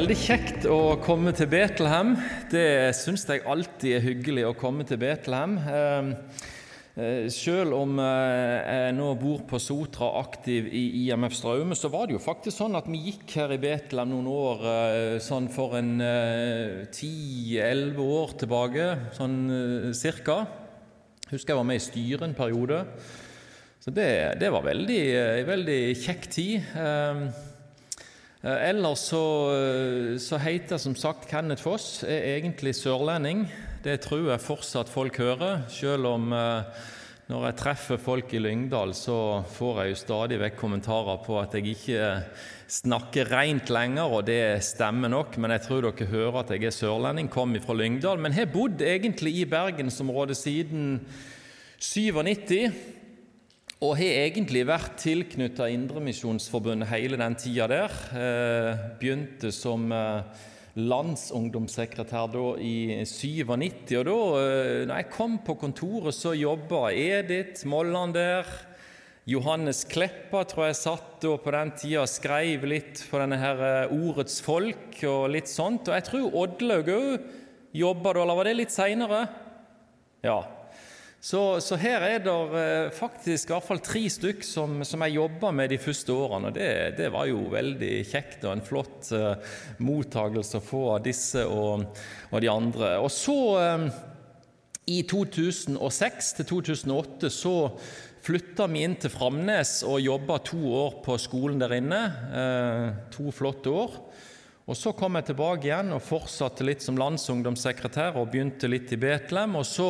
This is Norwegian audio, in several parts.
Veldig kjekt å komme til Betlehem. Det syns jeg alltid er hyggelig å komme til Betlehem. Eh, eh, selv om eh, jeg nå bor på Sotra, aktiv i IMF Straume, så var det jo faktisk sånn at vi gikk her i Betlehem noen år sånn for en ti-elleve år tilbake, sånn cirka. Husker jeg var med i styret en periode. Så det, det var veldig, veldig kjekk tid. Eh, ellers så, eh, så heter jeg som sagt Kenneth Foss, er egentlig sørlending. Det tror jeg fortsatt folk hører, selv om eh, når jeg treffer folk i Lyngdal, så får jeg jo stadig vekk kommentarer på at jeg ikke snakker rent lenger, og det stemmer nok, men jeg tror dere hører at jeg er sørlending, kom fra Lyngdal, men har bodd egentlig i bergensområdet siden 97. Og har egentlig vært tilknytta Indremisjonsforbundet hele den tida der. Eh, begynte som eh, landsungdomssekretær da i 97. Og da eh, når jeg kom på kontoret, så jobba Edith Molland der. Johannes Kleppa tror jeg satt da på den tida og skrev litt på denne her Ordets folk og litt sånt. Og jeg tror Oddlaug òg jobba da, eller var det litt seinere? Ja, så, så, her er det eh, faktisk i hvert fall tre stykk som, som jeg jobba med de første årene. og det, det, var jo veldig kjekt og en flott uh, mottagelse å få av disse og, og, de andre. Og så, um, i 2006 til 2008, så flytta vi inn til Framnes og jobba to år på skolen der inne. Uh, to flotte år. Og Så kom jeg tilbake igjen og fortsatte litt som landsungdomssekretær og begynte litt i Betlehem. Og så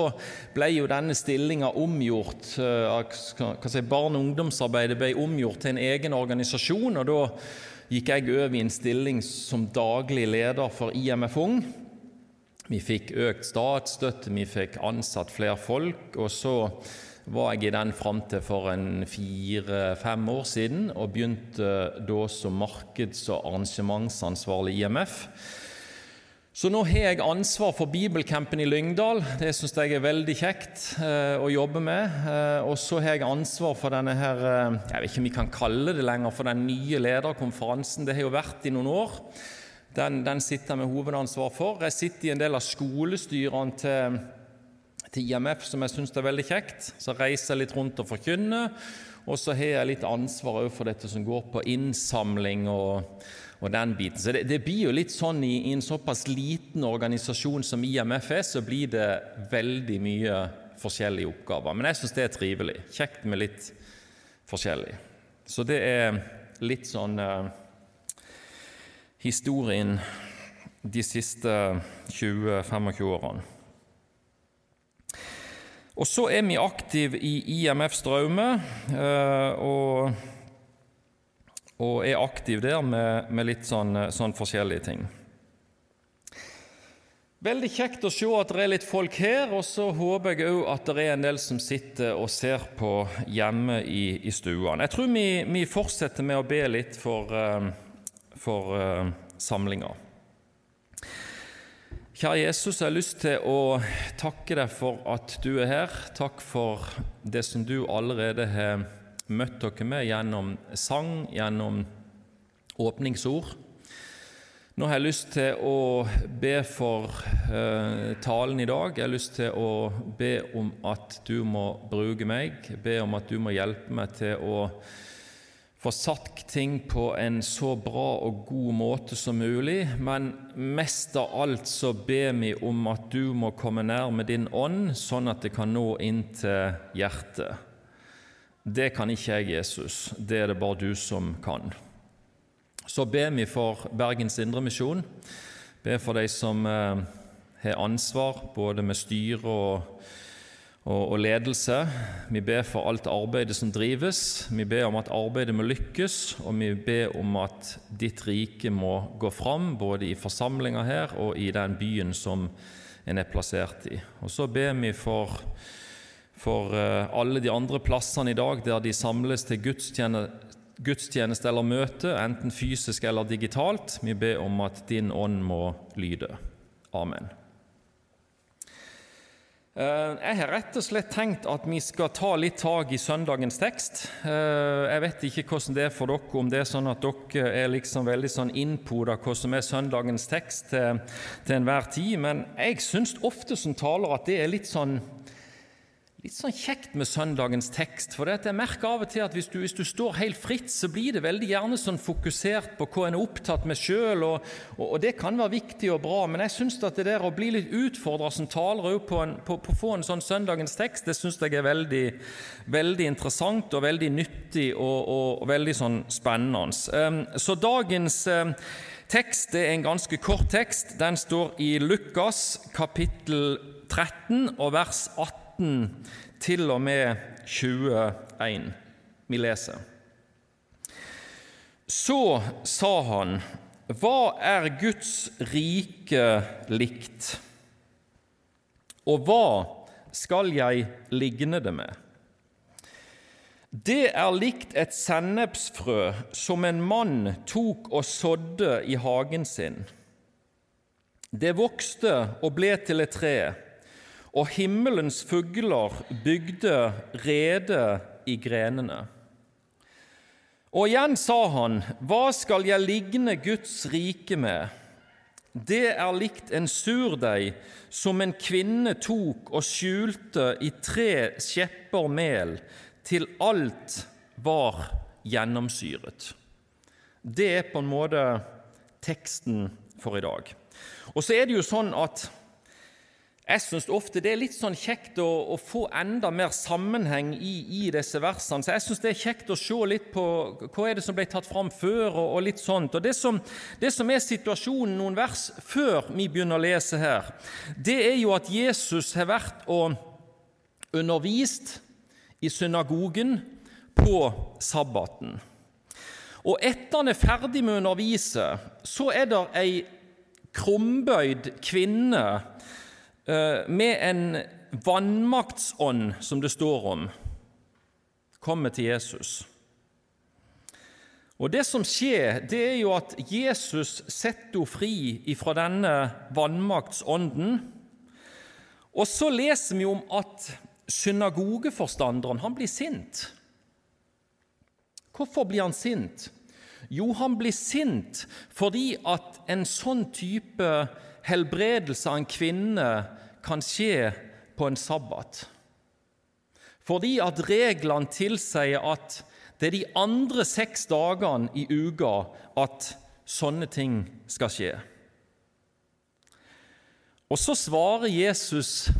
ble jo denne stillinga omgjort. Eh, si, Barne- og ungdomsarbeidet ble omgjort til en egen organisasjon. og Da gikk jeg over i en stilling som daglig leder for IMF Ung. Vi fikk økt statsstøtte, vi fikk ansatt flere folk. og så var jeg i den fram til for en fire-fem år siden, og begynte da som markeds- og arrangementsansvarlig IMF. Så nå har jeg ansvar for bibelcampen i Lyngdal. Det syns jeg er veldig kjekt eh, å jobbe med. Eh, og så har jeg ansvar for denne her eh, Jeg vet ikke om vi kan kalle det lenger for den nye lederkonferansen. Det har jo vært i noen år. Den, den sitter jeg med hovedansvar for. Jeg sitter i en del av skolestyrene til til IMF som jeg syns er veldig kjekt. Så reiser jeg litt rundt og forkynner. Og så har jeg litt ansvar for dette som går på innsamling og, og den biten. Så det, det, blir jo litt sånn i, i, en såpass liten organisasjon som IMF er, så blir det veldig mye forskjellige oppgaver. Men jeg syns det er trivelig. Kjekt med litt forskjellig. Så det er litt sånn uh, historien de siste 20-25 årene. Og så er vi aktive i IMF Straume, eh, og, og, er aktive der med, med litt sånn, sånn, forskjellige ting. Veldig kjekt å se at det er litt folk her, og så håper jeg òg at det er en del som sitter og ser på hjemme i, i stuene. Jeg tror vi, vi, fortsetter med å be litt for, eh, for samlinga. Kjære Jesus, jeg har lyst til å takke deg for at du er her. Takk for det som du allerede har møtt dere med gjennom sang, gjennom åpningsord. Nå har jeg lyst til å be for uh, talen i dag. Jeg har lyst til å be om at du må bruke meg, be om at du må hjelpe meg til å få satt ting på en så bra og god måte som mulig, men mest av alt så ber vi om at du må komme nær med din ånd, sånn at det kan nå inn til hjertet. Det kan ikke jeg, Jesus. Det er det bare du som kan. Så ber vi for Bergens Indremisjon. Ber for de som eh, har ansvar både med styre og og, ledelse. Vi ber for alt arbeidet som drives. Vi ber om at arbeidet må lykkes, og vi ber om at ditt rike må gå fram, både i forsamlinga her og i den byen som en er plassert i. Og så ber vi for, for eh, alle de andre plassene i dag der de samles til gudstjeneste, gudstjeneste eller møte, enten fysisk eller digitalt. Vi ber om at din ånd må lyde. Amen. Eh, jeg har rett og slett tenkt at vi skal ta litt tak i søndagens tekst. Eh, jeg vet ikke hvordan det er for dere, om det er sånn at dere er liksom veldig sånn innpoda hva som er søndagens tekst til, til enhver tid, men jeg syns ofte som taler at det er litt sånn litt sånn kjekt med søndagens tekst. For jeg merker av og til at hvis du, hvis du, står helt fritt, så blir det veldig gjerne sånn fokusert på hva en er opptatt med sjøl, og, og, og, det kan være viktig og bra, men jeg syns at det der å bli litt utfordra som taler på, på, på, å få en sånn søndagens tekst, det syns jeg er veldig, veldig, interessant og veldig nyttig og, og veldig sånn spennende. Um, så dagens um, tekst er en ganske kort tekst. Den står i Lukas kapittel 13 og vers 18 18 til og med 21. Vi leser. Så sa han, Hva er Guds rike likt? Og hva skal jeg ligne det med? Det er likt et sennepsfrø som en mann tok og sådde i hagen sin. Det vokste og ble til et tre og himmelens fugler bygde rede i grenene. Og igjen sa han, Hva skal jeg ligne Guds rike med? Det er likt en surdeig som en kvinne tok og skjulte i tre skjepper mel til alt var gjennomsyret. Det er på en måte teksten for i dag. Og så er det jo sånn at jeg syns ofte det er litt sånn kjekt å, å få enda mer sammenheng i, i, disse versene. Så jeg syns det er kjekt å se litt på hva er det som ble tatt fram før, og, og litt sånt. Og det som, det som, er situasjonen noen vers før vi begynner å lese her, det er jo at Jesus har vært og undervist i synagogen på sabbaten. Og etter han er ferdig med å undervise, så er det ei krumbøyd kvinne med en vannmaktsånd, som det står om, kommer til Jesus. Og Det som skjer, det er jo at Jesus setter henne fri fra denne vannmaktsånden. Og så leser vi om at synagogeforstanderen han blir sint. Hvorfor blir han sint? Jo, han blir sint fordi at en sånn type helbredelse av en kvinne kan skje på en sabbat. Fordi at reglene tilsier at det er de andre seks dagene i uka at sånne ting skal skje. Og så svarer Jesus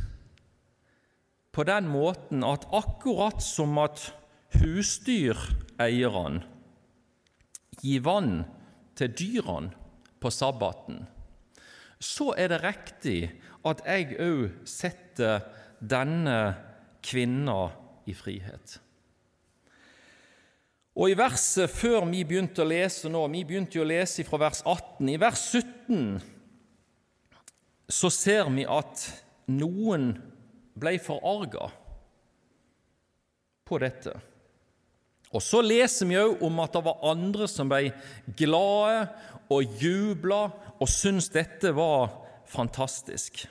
på den måten at akkurat som at husdyreierne gir vann til dyrene på sabbaten, så er det riktig at jeg òg setter denne kvinna i frihet. Og I verset før vi begynte å lese nå, vi begynte jo å lese fra vers 18, i vers 17 så ser vi at noen ble forarga på dette. Og Så leser vi òg om at det var andre som ble glade og jubla og syntes dette var fantastisk.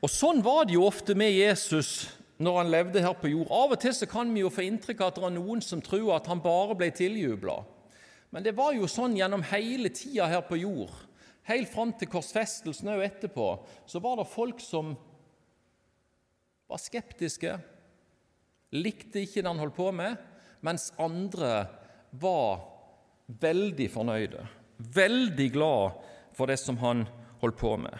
Og Sånn var det jo ofte med Jesus når han levde her på jord. Av og til så kan vi jo få inntrykk av at det er noen som tror at han bare ble tiljubla. Men det var jo sånn gjennom hele tida her på jord. Helt fram til korsfestelsen og etterpå så var det folk som var skeptiske, likte ikke det han holdt på med, mens andre var veldig fornøyde, veldig glad for det som han holdt på med.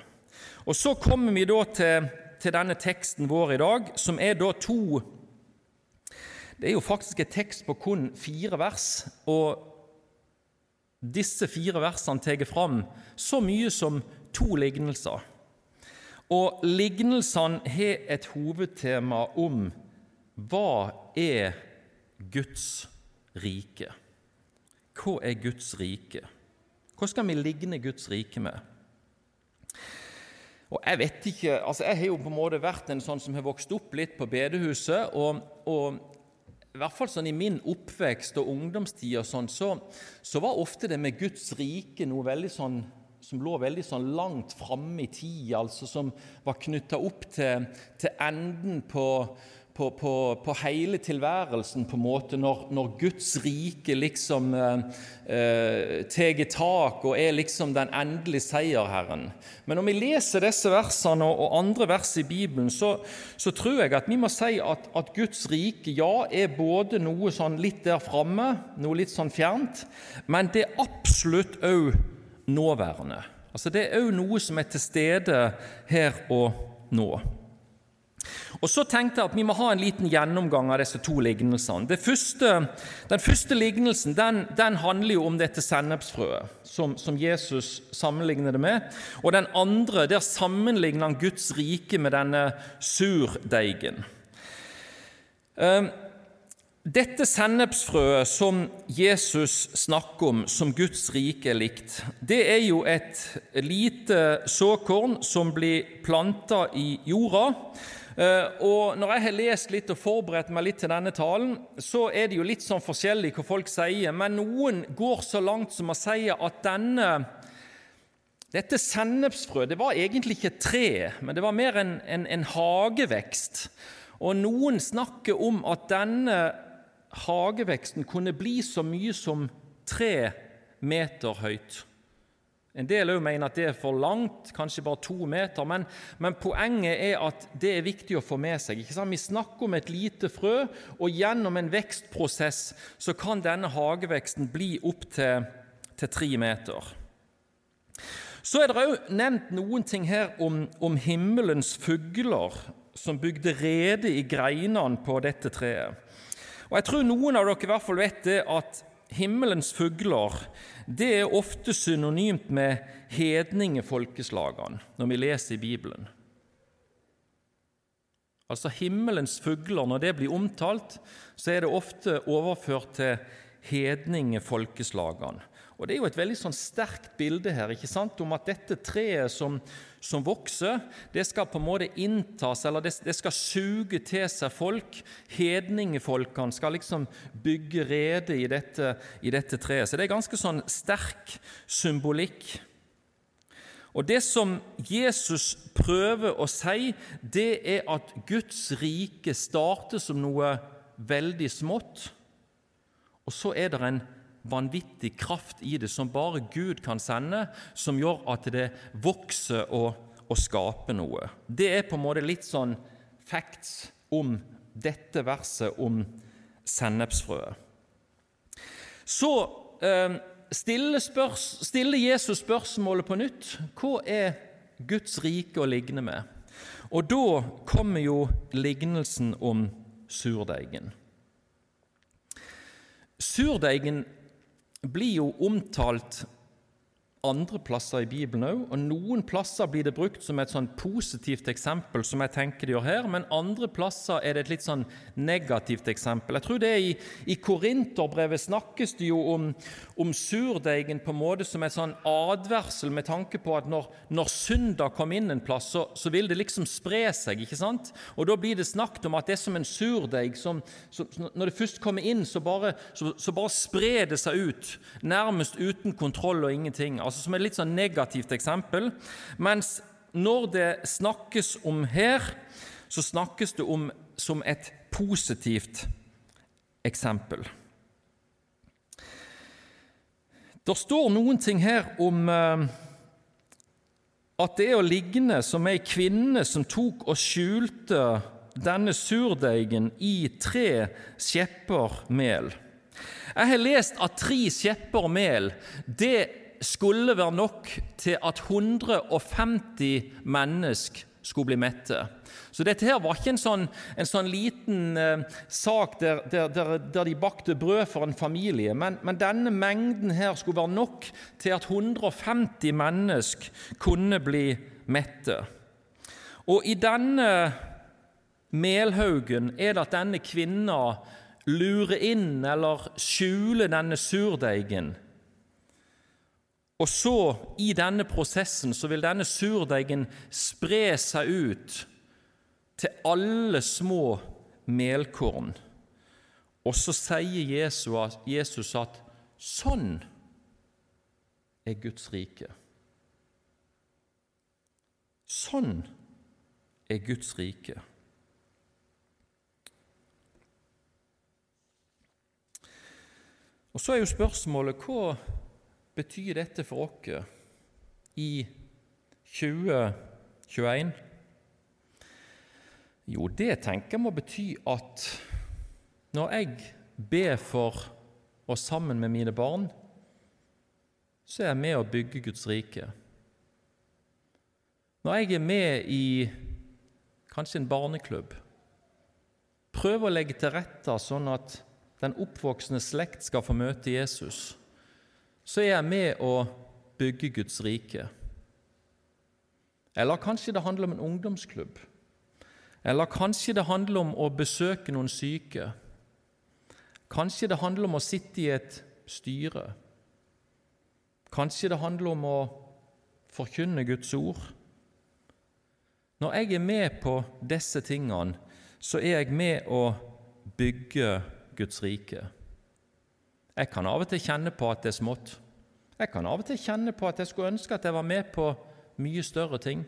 Og Så kommer vi da til, til denne teksten vår i dag, som er da to Det er jo faktisk et tekst på kun fire vers. og disse fire versene tar fram så mye som to lignelser. Og lignelsene har et hovedtema om hva er Guds rike? Hva er Guds rike? Hva skal vi ligne Guds rike med? Og Jeg vet ikke, altså jeg har jo på en måte vært en sånn som har vokst opp litt på bedehuset. og, og i hvert fall sånn I min oppvekst og ungdomstid og sånn, så, så, var ofte det med Guds rike noe veldig sånn, som lå veldig sånn langt framme i tid, altså som var knytta opp til, til enden på, på, på, på, hele tilværelsen, på en måte, når, når Guds rike liksom eh, eh tar tak og er liksom den endelige seierherren. Men når vi leser disse versene og, og andre vers i Bibelen, så, så, tror jeg at vi må si at, at, Guds rike ja, er både noe sånn litt der framme, noe litt sånn fjernt, men det er absolutt òg nåværende. Altså Det er òg noe som er til stede her og nå. Og Så tenkte jeg at vi må ha en liten gjennomgang av disse to lignelsene. Første, den første lignelsen den, den, handler jo om dette sennepsfrøet, som, som, Jesus sammenligner det med. Og den andre der sammenligner han Guds rike med denne surdeigen. Ehm, dette sennepsfrøet som Jesus snakker om som Guds rike er likt, det er jo et lite såkorn som blir planta i jorda. Eh, og Når jeg har lest litt og forberedt meg litt til denne talen, så er det jo litt sånn forskjellig hva folk sier, men noen går så langt som å si at denne, dette sennepsfrø det var egentlig ikke et tre, men det var mer en, en, en hagevekst. Og noen snakker om at denne hageveksten kunne bli så mye som tre meter høyt. En del òg mener at det er for langt, kanskje bare to meter. Men, men poenget er at det er viktig å få med seg. Vi snakker om et lite frø, og gjennom en vekstprosess så kan denne hageveksten bli opptil til tre meter. Så er det òg nevnt noen ting her om, om himmelens fugler som bygde rede i greinene på dette treet. Og Jeg tror noen av dere i hvert fall vet det at himmelens fugler det er ofte synonymt med hedningefolkeslagene når vi leser i Bibelen. Altså himmelens fugler, når det blir omtalt, så er det ofte overført til hedningefolkeslagene. Og Det er jo et veldig sånn sterkt bilde her ikke sant, om at dette treet som, som vokser, det skal på en måte inntas, eller det, det skal suge til seg folk. Hedningefolkene skal liksom bygge rede i dette, i dette treet. Så det er ganske sånn sterk symbolikk. Og Det som Jesus prøver å si, det er at Guds rike starter som noe veldig smått, og så er det en vanvittig kraft i det som bare Gud kan sende, som gjør at det vokser og, og skaper noe. Det er på en måte litt sånn facts om dette verset om sennepsfrøet. Så eh, stiller, spørs, stiller, Jesus spørsmålet på nytt. Hva er Guds rike å ligne med? Og da kommer jo lignelsen om surdeigen. Surdeigen blir jo omtalt andre plasser i Bibelen òg, og noen plasser blir det brukt som et sånn positivt eksempel, som jeg tenker de gjør her, men andre plasser er det et litt sånn negativt eksempel. Jeg tror det I, i Korinterbrevet snakkes det jo om, om, surdeigen på en måte som et sånn advarsel med tanke på at når, når synda kom inn en plass, så, så, vil det liksom spre seg. ikke sant? Og Da blir det snakket om at det er som en surdeig som, som Når det først kommer inn, så bare, så, så bare sprer det seg ut, nærmest uten kontroll og ingenting altså som et litt sånn negativt eksempel. Mens når det snakkes om her, så snakkes det om som et positivt eksempel. Det står noen ting her om eh, at det er å ligne som ei kvinne som tok og skjulte denne surdeigen i tre skjepper mel. Jeg har lest at tre skjepper mel det skulle være nok til at 150 mennesker skulle bli mette. Så dette her var ikke en sånn, en sånn liten eh, sak der, der, der, der, de bakte brød for en familie, men, men, denne mengden her skulle være nok til at 150 mennesker kunne bli mette. Og i denne melhaugen er det at denne kvinna lurer inn eller skjuler denne surdeigen Og så, i denne prosessen, så vil denne surdeigen spre seg ut til alle små melkorn. Og så sier Jesus at sånn er Guds rike. Sånn er Guds rike. Og Så er jo spørsmålet hva betyr dette for oss i 2021? Jo, det tenker jeg må bety at når jeg ber for og sammen med mine barn, så er jeg med å bygge Guds rike. Når jeg er med i kanskje en barneklubb, prøver å legge til rette sånn at den oppvoksende slekt skal få møte Jesus, så er jeg med å bygge Guds rike. Eller kanskje det handler om en ungdomsklubb. Eller kanskje det handler om å besøke noen syke. Kanskje det handler om å sitte i et styre. Kanskje det handler om å forkynne Guds ord. Når jeg er med på disse tingene, så er jeg med å bygge Guds rike. Jeg kan av og til kjenne på at det er smått. Jeg kan av og til kjenne på at jeg skulle ønske at jeg var med på mye større ting.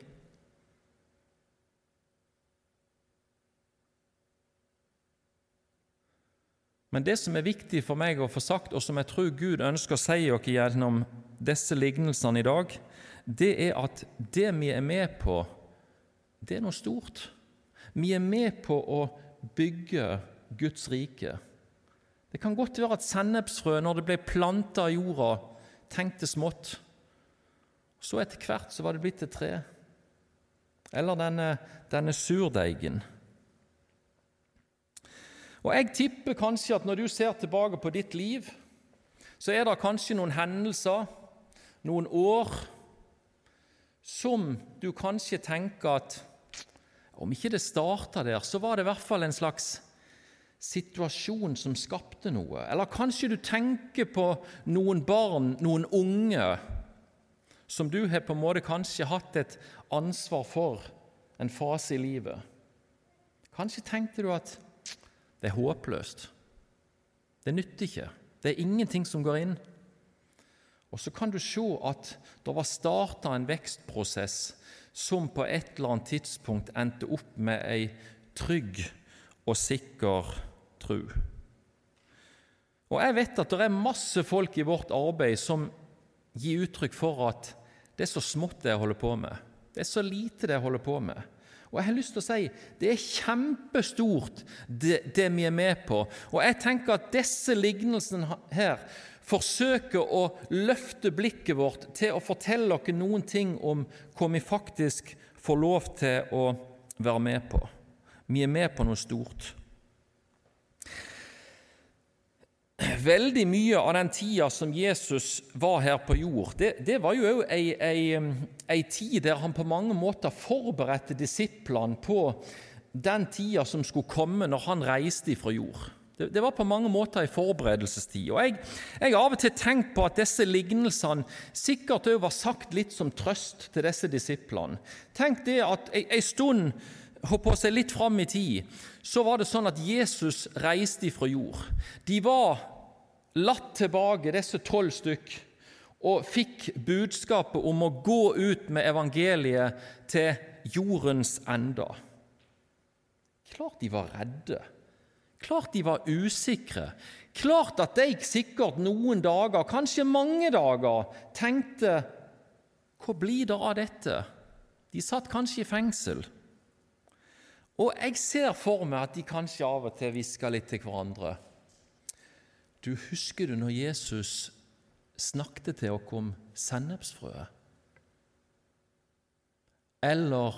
Men det som er viktig for meg å få sagt, og som jeg tror Gud ønsker å si oss gjennom disse lignelsene i dag, det er at det vi er med på, det er noe stort. Vi er med på å bygge Guds rike. Det kan godt være at sennepsfrø, når det ble planta i jorda, tenkte smått. Så etter hvert så var det blitt et tre. Eller denne, denne surdeigen. Og Jeg tipper kanskje at når du ser tilbake på ditt liv, så er det kanskje noen hendelser, noen år, som du kanskje tenker at om ikke det starta der, så var det i hvert fall en slags situasjon som skapte noe. Eller kanskje du tenker på noen barn, noen unge, som du har på en måte kanskje hatt et ansvar for en fase i livet. Kanskje tenkte du at det er håpløst. Det nytter ikke. Det er ingenting som går inn. Og så kan du se at det var starta en vekstprosess som på et eller annet tidspunkt endte opp med ei trygg og sikker tro. Og Jeg vet at det er masse folk i vårt arbeid som gir uttrykk for at det er så smått det jeg holder på med. Det er så lite det jeg holder på med. Og jeg har lyst til å si det er kjempestort, det, det vi er med på. Og jeg tenker at disse lignelsene her forsøker å løfte blikket vårt til å fortelle oss noen ting om hva vi faktisk får lov til å være med på. Vi er med på noe stort. Veldig mye av den tida som Jesus var her på jord, det, det var jo òg ei, ei, ei, tid der han på mange måter forberedte disiplene på den tida som skulle komme når han reiste fra jord. Det, det var på mange måter ei forberedelsestid. Og jeg, jeg har av og til tenkt på at disse lignelsene sikkert òg var sagt litt som trøst til disse disiplene. Tenk det at ei, ei stund hopper oss litt fram i tid, så var det sånn at Jesus reiste fra jord. De var latt tilbake, disse tolv stykk, og fikk budskapet om å gå ut med evangeliet til jordens ende. Klart de var redde. Klart de var usikre. Klart at de sikkert noen dager, kanskje mange dager, tenkte Hva blir det av dette? De satt kanskje i fengsel. Og jeg ser for meg at de kanskje av og til hvisker litt til hverandre. Du Husker du når Jesus snakket til oss om sennepsfrøet? Eller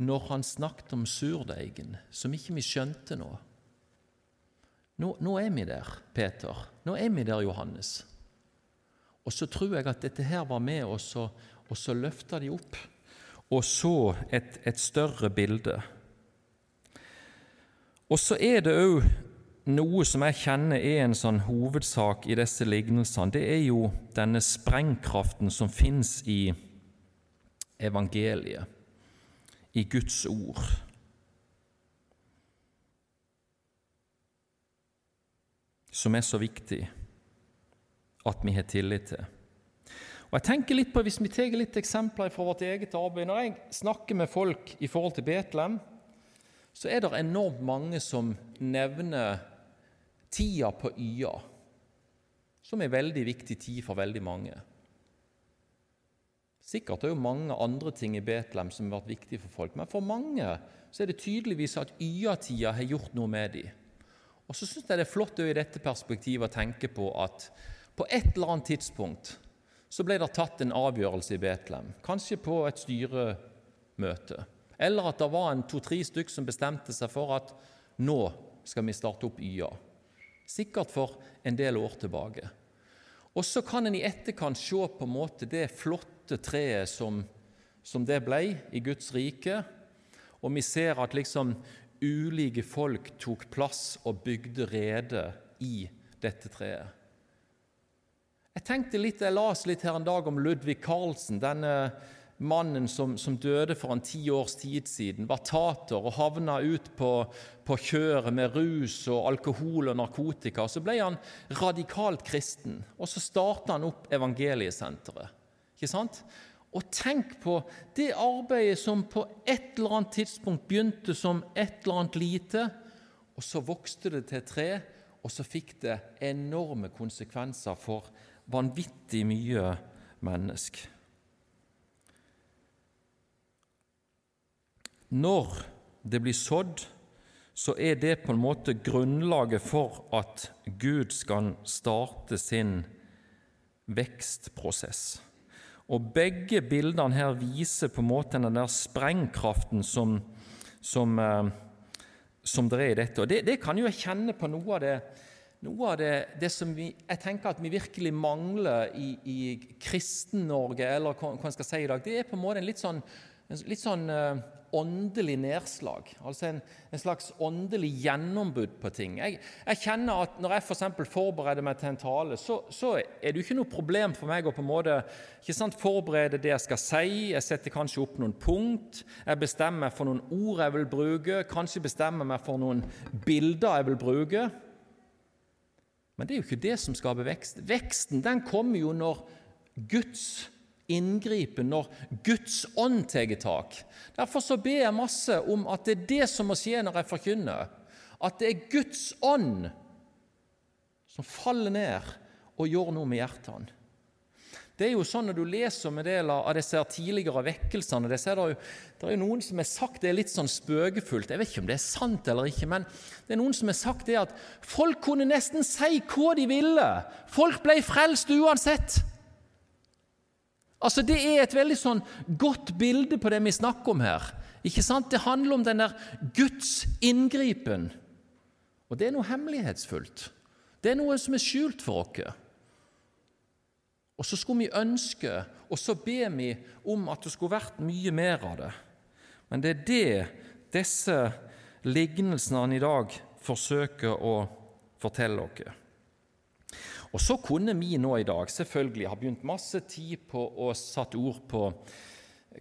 når han snakket om surdeigen, som ikke vi skjønte nå? nå? Nå er vi der, Peter. Nå er vi der, Johannes. Og så tror jeg at dette her var med oss, og så løfta de opp og så et, et større bilde. Og så er det òg noe som jeg kjenner er en sånn hovedsak i disse lignelsene, det er jo denne sprengkraften som fins i evangeliet, i Guds ord. Som er så viktig at vi har tillit til. Og jeg tenker litt på, Hvis vi tar litt eksempler fra vårt eget arbeid Når jeg snakker med folk i forhold til Betlehem, så er det enormt mange som nevner tida på Y-a, som er veldig viktig tid for veldig mange. Sikkert er det jo mange andre ting i Betlehem som har vært viktige for folk, men for mange så er det tydeligvis at Y-a-tida har gjort noe med dem. Og så syns jeg det er flott i dette perspektivet å tenke på at på et eller annet tidspunkt så ble det tatt en avgjørelse i Betlehem, kanskje på et styremøte. Eller at det var en to-tre stykk som bestemte seg for at nå skal vi starte opp YA. Sikkert for en del år tilbake. Og så kan en i etterkant se på en måte det flotte treet som, som det ble i Guds rike. Og vi ser at liksom ulike folk tok plass og bygde rede i dette treet. Jeg tenkte litt, jeg las litt her en dag om Ludvig Carlsen, denne mannen som, som, døde for en ti års tid siden, var tater og havna ut på, på kjøret med rus og alkohol og narkotika. Så ble han radikalt kristen, og så starta han opp Evangeliesenteret. Ikke sant? Og tenk på det arbeidet som på et eller annet tidspunkt begynte som et eller annet lite, og så vokste det til tre, og så fikk det enorme konsekvenser for vanvittig mye mennesker. Når det blir sådd, så er det på en måte grunnlaget for at Gud skal starte sin vekstprosess. Og Begge bildene her viser på en måte den der sprengkraften som, som, eh, som det er i dette. Og det, det kan jo jeg kjenne på noe av det, noe av det, det som vi, jeg tenker at vi virkelig mangler i, i Kristen-Norge, eller hva, en skal si i dag, det er på en måte en litt sånn, litt sånn uh, åndelig nedslag. Altså en, en slags åndelig gjennombrudd på ting. Jeg, jeg, kjenner at Når jeg for forbereder meg til en tale, så, så, er det jo ikke noe problem for meg å på en måte ikke sant, forberede det jeg skal si. Jeg setter kanskje opp noen punkt. Jeg bestemmer meg for noen ord jeg vil bruke. Kanskje bestemmer meg for noen bilder jeg vil bruke. Men det er jo ikke det som skaper vekst. Veksten den kommer jo når Guds inngripen, når Guds ånd tar tak. Derfor så ber jeg masse om at det er det som må skje når jeg forkynner. At det er Guds ånd som faller ned og gjør noe med hjertene. Det er jo sånn Når du leser om en del av disse tidligere vekkelsene det er, jo, det er jo noen som har sagt det er litt sånn spøkefullt. Jeg vet ikke om det er sant eller ikke, men det er noen som har sagt det at folk kunne nesten si hva de ville. Folk ble frelst uansett. Altså Det er et veldig sånn godt bilde på det vi snakker om her. Ikke sant? Det handler om den der Guds inngripen. Og det er noe hemmelighetsfullt. Det er noe som er skjult for oss. Og så skulle vi ønske, og så ber vi om at det skulle vært mye mer av det. Men det er det disse lignelsene i dag forsøker å fortelle oss. Og så kunne vi nå i dag selvfølgelig ha begynt masse tid på å satt ord på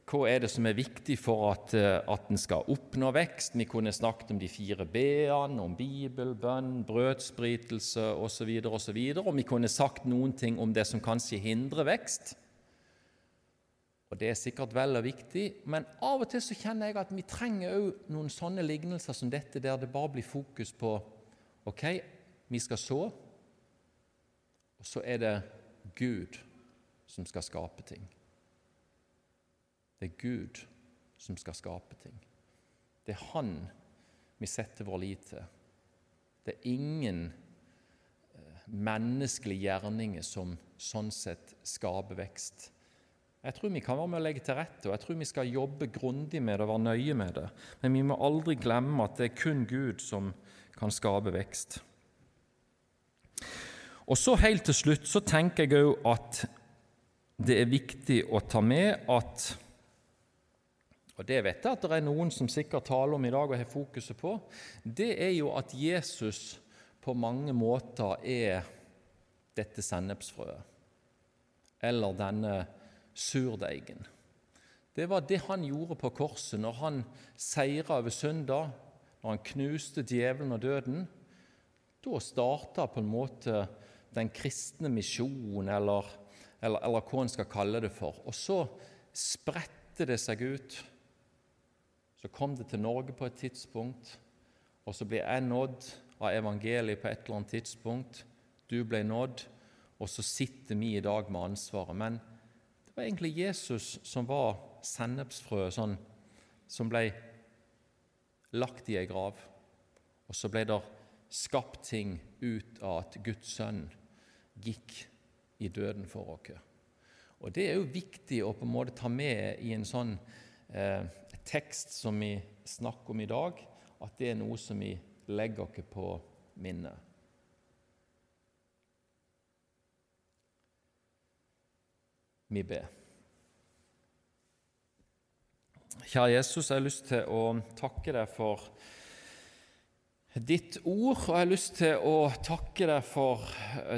hva er det som er viktig for at, eh, at en skal oppnå vekst? Vi kunne snakket om de fire b-ene, om Bibel, bønn, brødspritelse osv. Og, og, så og vi kunne sagt noen ting om det som kanskje hindrer vekst. Og Det er sikkert vel og viktig, men av og til så kjenner jeg at vi trenger òg noen sånne lignelser som dette, der det bare blir fokus på ok, vi skal så, og så er det Gud som skal skape ting. Det er Gud som skal skape ting. Det er Han vi setter vår lit til. Det er ingen eh, menneskelige gjerninger som sånn sett skaper vekst. Jeg tror vi kan være med å legge til rette, og jeg tror vi skal jobbe grundig med det og være nøye med det. Men vi må aldri glemme at det er kun Gud som kan skape vekst. Og så Helt til slutt så tenker jeg òg at det er viktig å ta med at og Det vet jeg at det er noen som sikkert taler om i dag og har fokuset på. Det er jo at Jesus på mange måter er dette sennepsfrøet, eller denne surdeigen. Det var det han gjorde på korset når han seira over synda, når han knuste djevelen og døden. Da starta på en måte den kristne misjon, eller, eller, eller hva en skal kalle det for. Og så spredte det seg ut. Så kom det til Norge på et tidspunkt, og så ble jeg nådd av evangeliet på et eller annet tidspunkt. Du ble nådd, og så sitter vi i dag med ansvaret. Men det var egentlig Jesus som var sennepsfrø sånn, som ble lagt i ei grav. Og så ble det skapt ting ut av at Guds sønn gikk i døden for oss. Og Det er jo viktig å på en måte ta med i en sånn eh, tekst som vi snakker om i dag, at det er noe som vi legger oss på minnet. Vi ber. Kjære Jesus, jeg har lyst til å takke deg for ditt ord, og jeg har lyst til å takke deg for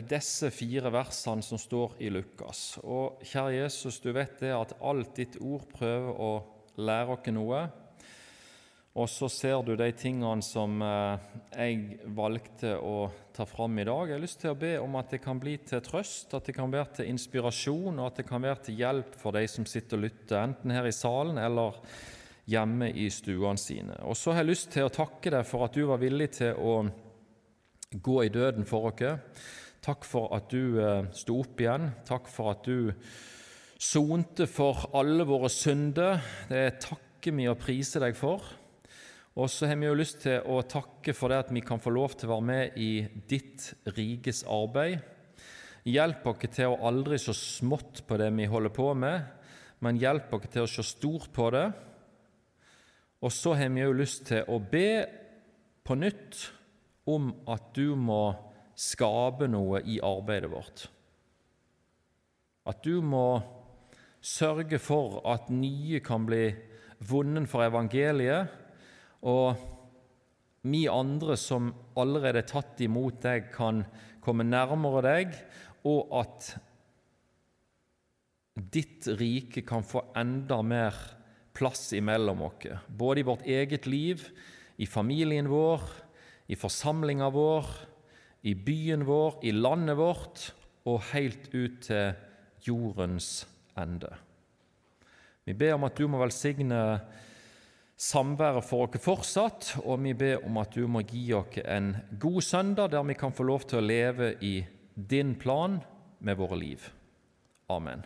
disse fire versene som står i Lukas. Og kjære Jesus, du vet det at alt ditt ord prøver å lære oss noe. Og så ser du de tingene som eh, jeg valgte å ta fram i dag. Jeg har lyst til å be om at det kan bli til trøst, at det kan være til inspirasjon, og at det kan være til hjelp for de som sitter og lytter, enten her i salen eller hjemme i stuene sine. Og så har jeg lyst til å takke deg for at du var villig til å gå i døden for oss. Takk for at du eh, sto opp igjen. Takk for at du sonte for alle våre synder. Det takker vi og priser deg for. Og så har vi jo lyst til å takke for det at vi kan få lov til å være med i ditt rikes arbeid. Hjelp oss til å aldri se smått på det vi holder på med, men hjelp oss til å se stort på det. Og så har vi jo lyst til å be på nytt om at du må skape noe i arbeidet vårt. At du må sørge for at nye kan bli vunnet for evangeliet, og vi andre som allerede er tatt imot deg, kan komme nærmere deg, og at ditt rike kan få enda mer plass imellom oss, både i vårt eget liv, i familien vår, i forsamlinga vår, i byen vår, i landet vårt og helt ut til jordens ende. Vi ber om at du må velsigne samværet for oss fortsatt, og vi ber om at du må gi oss en god søndag der vi kan få lov til å leve i din plan med våre liv. Amen.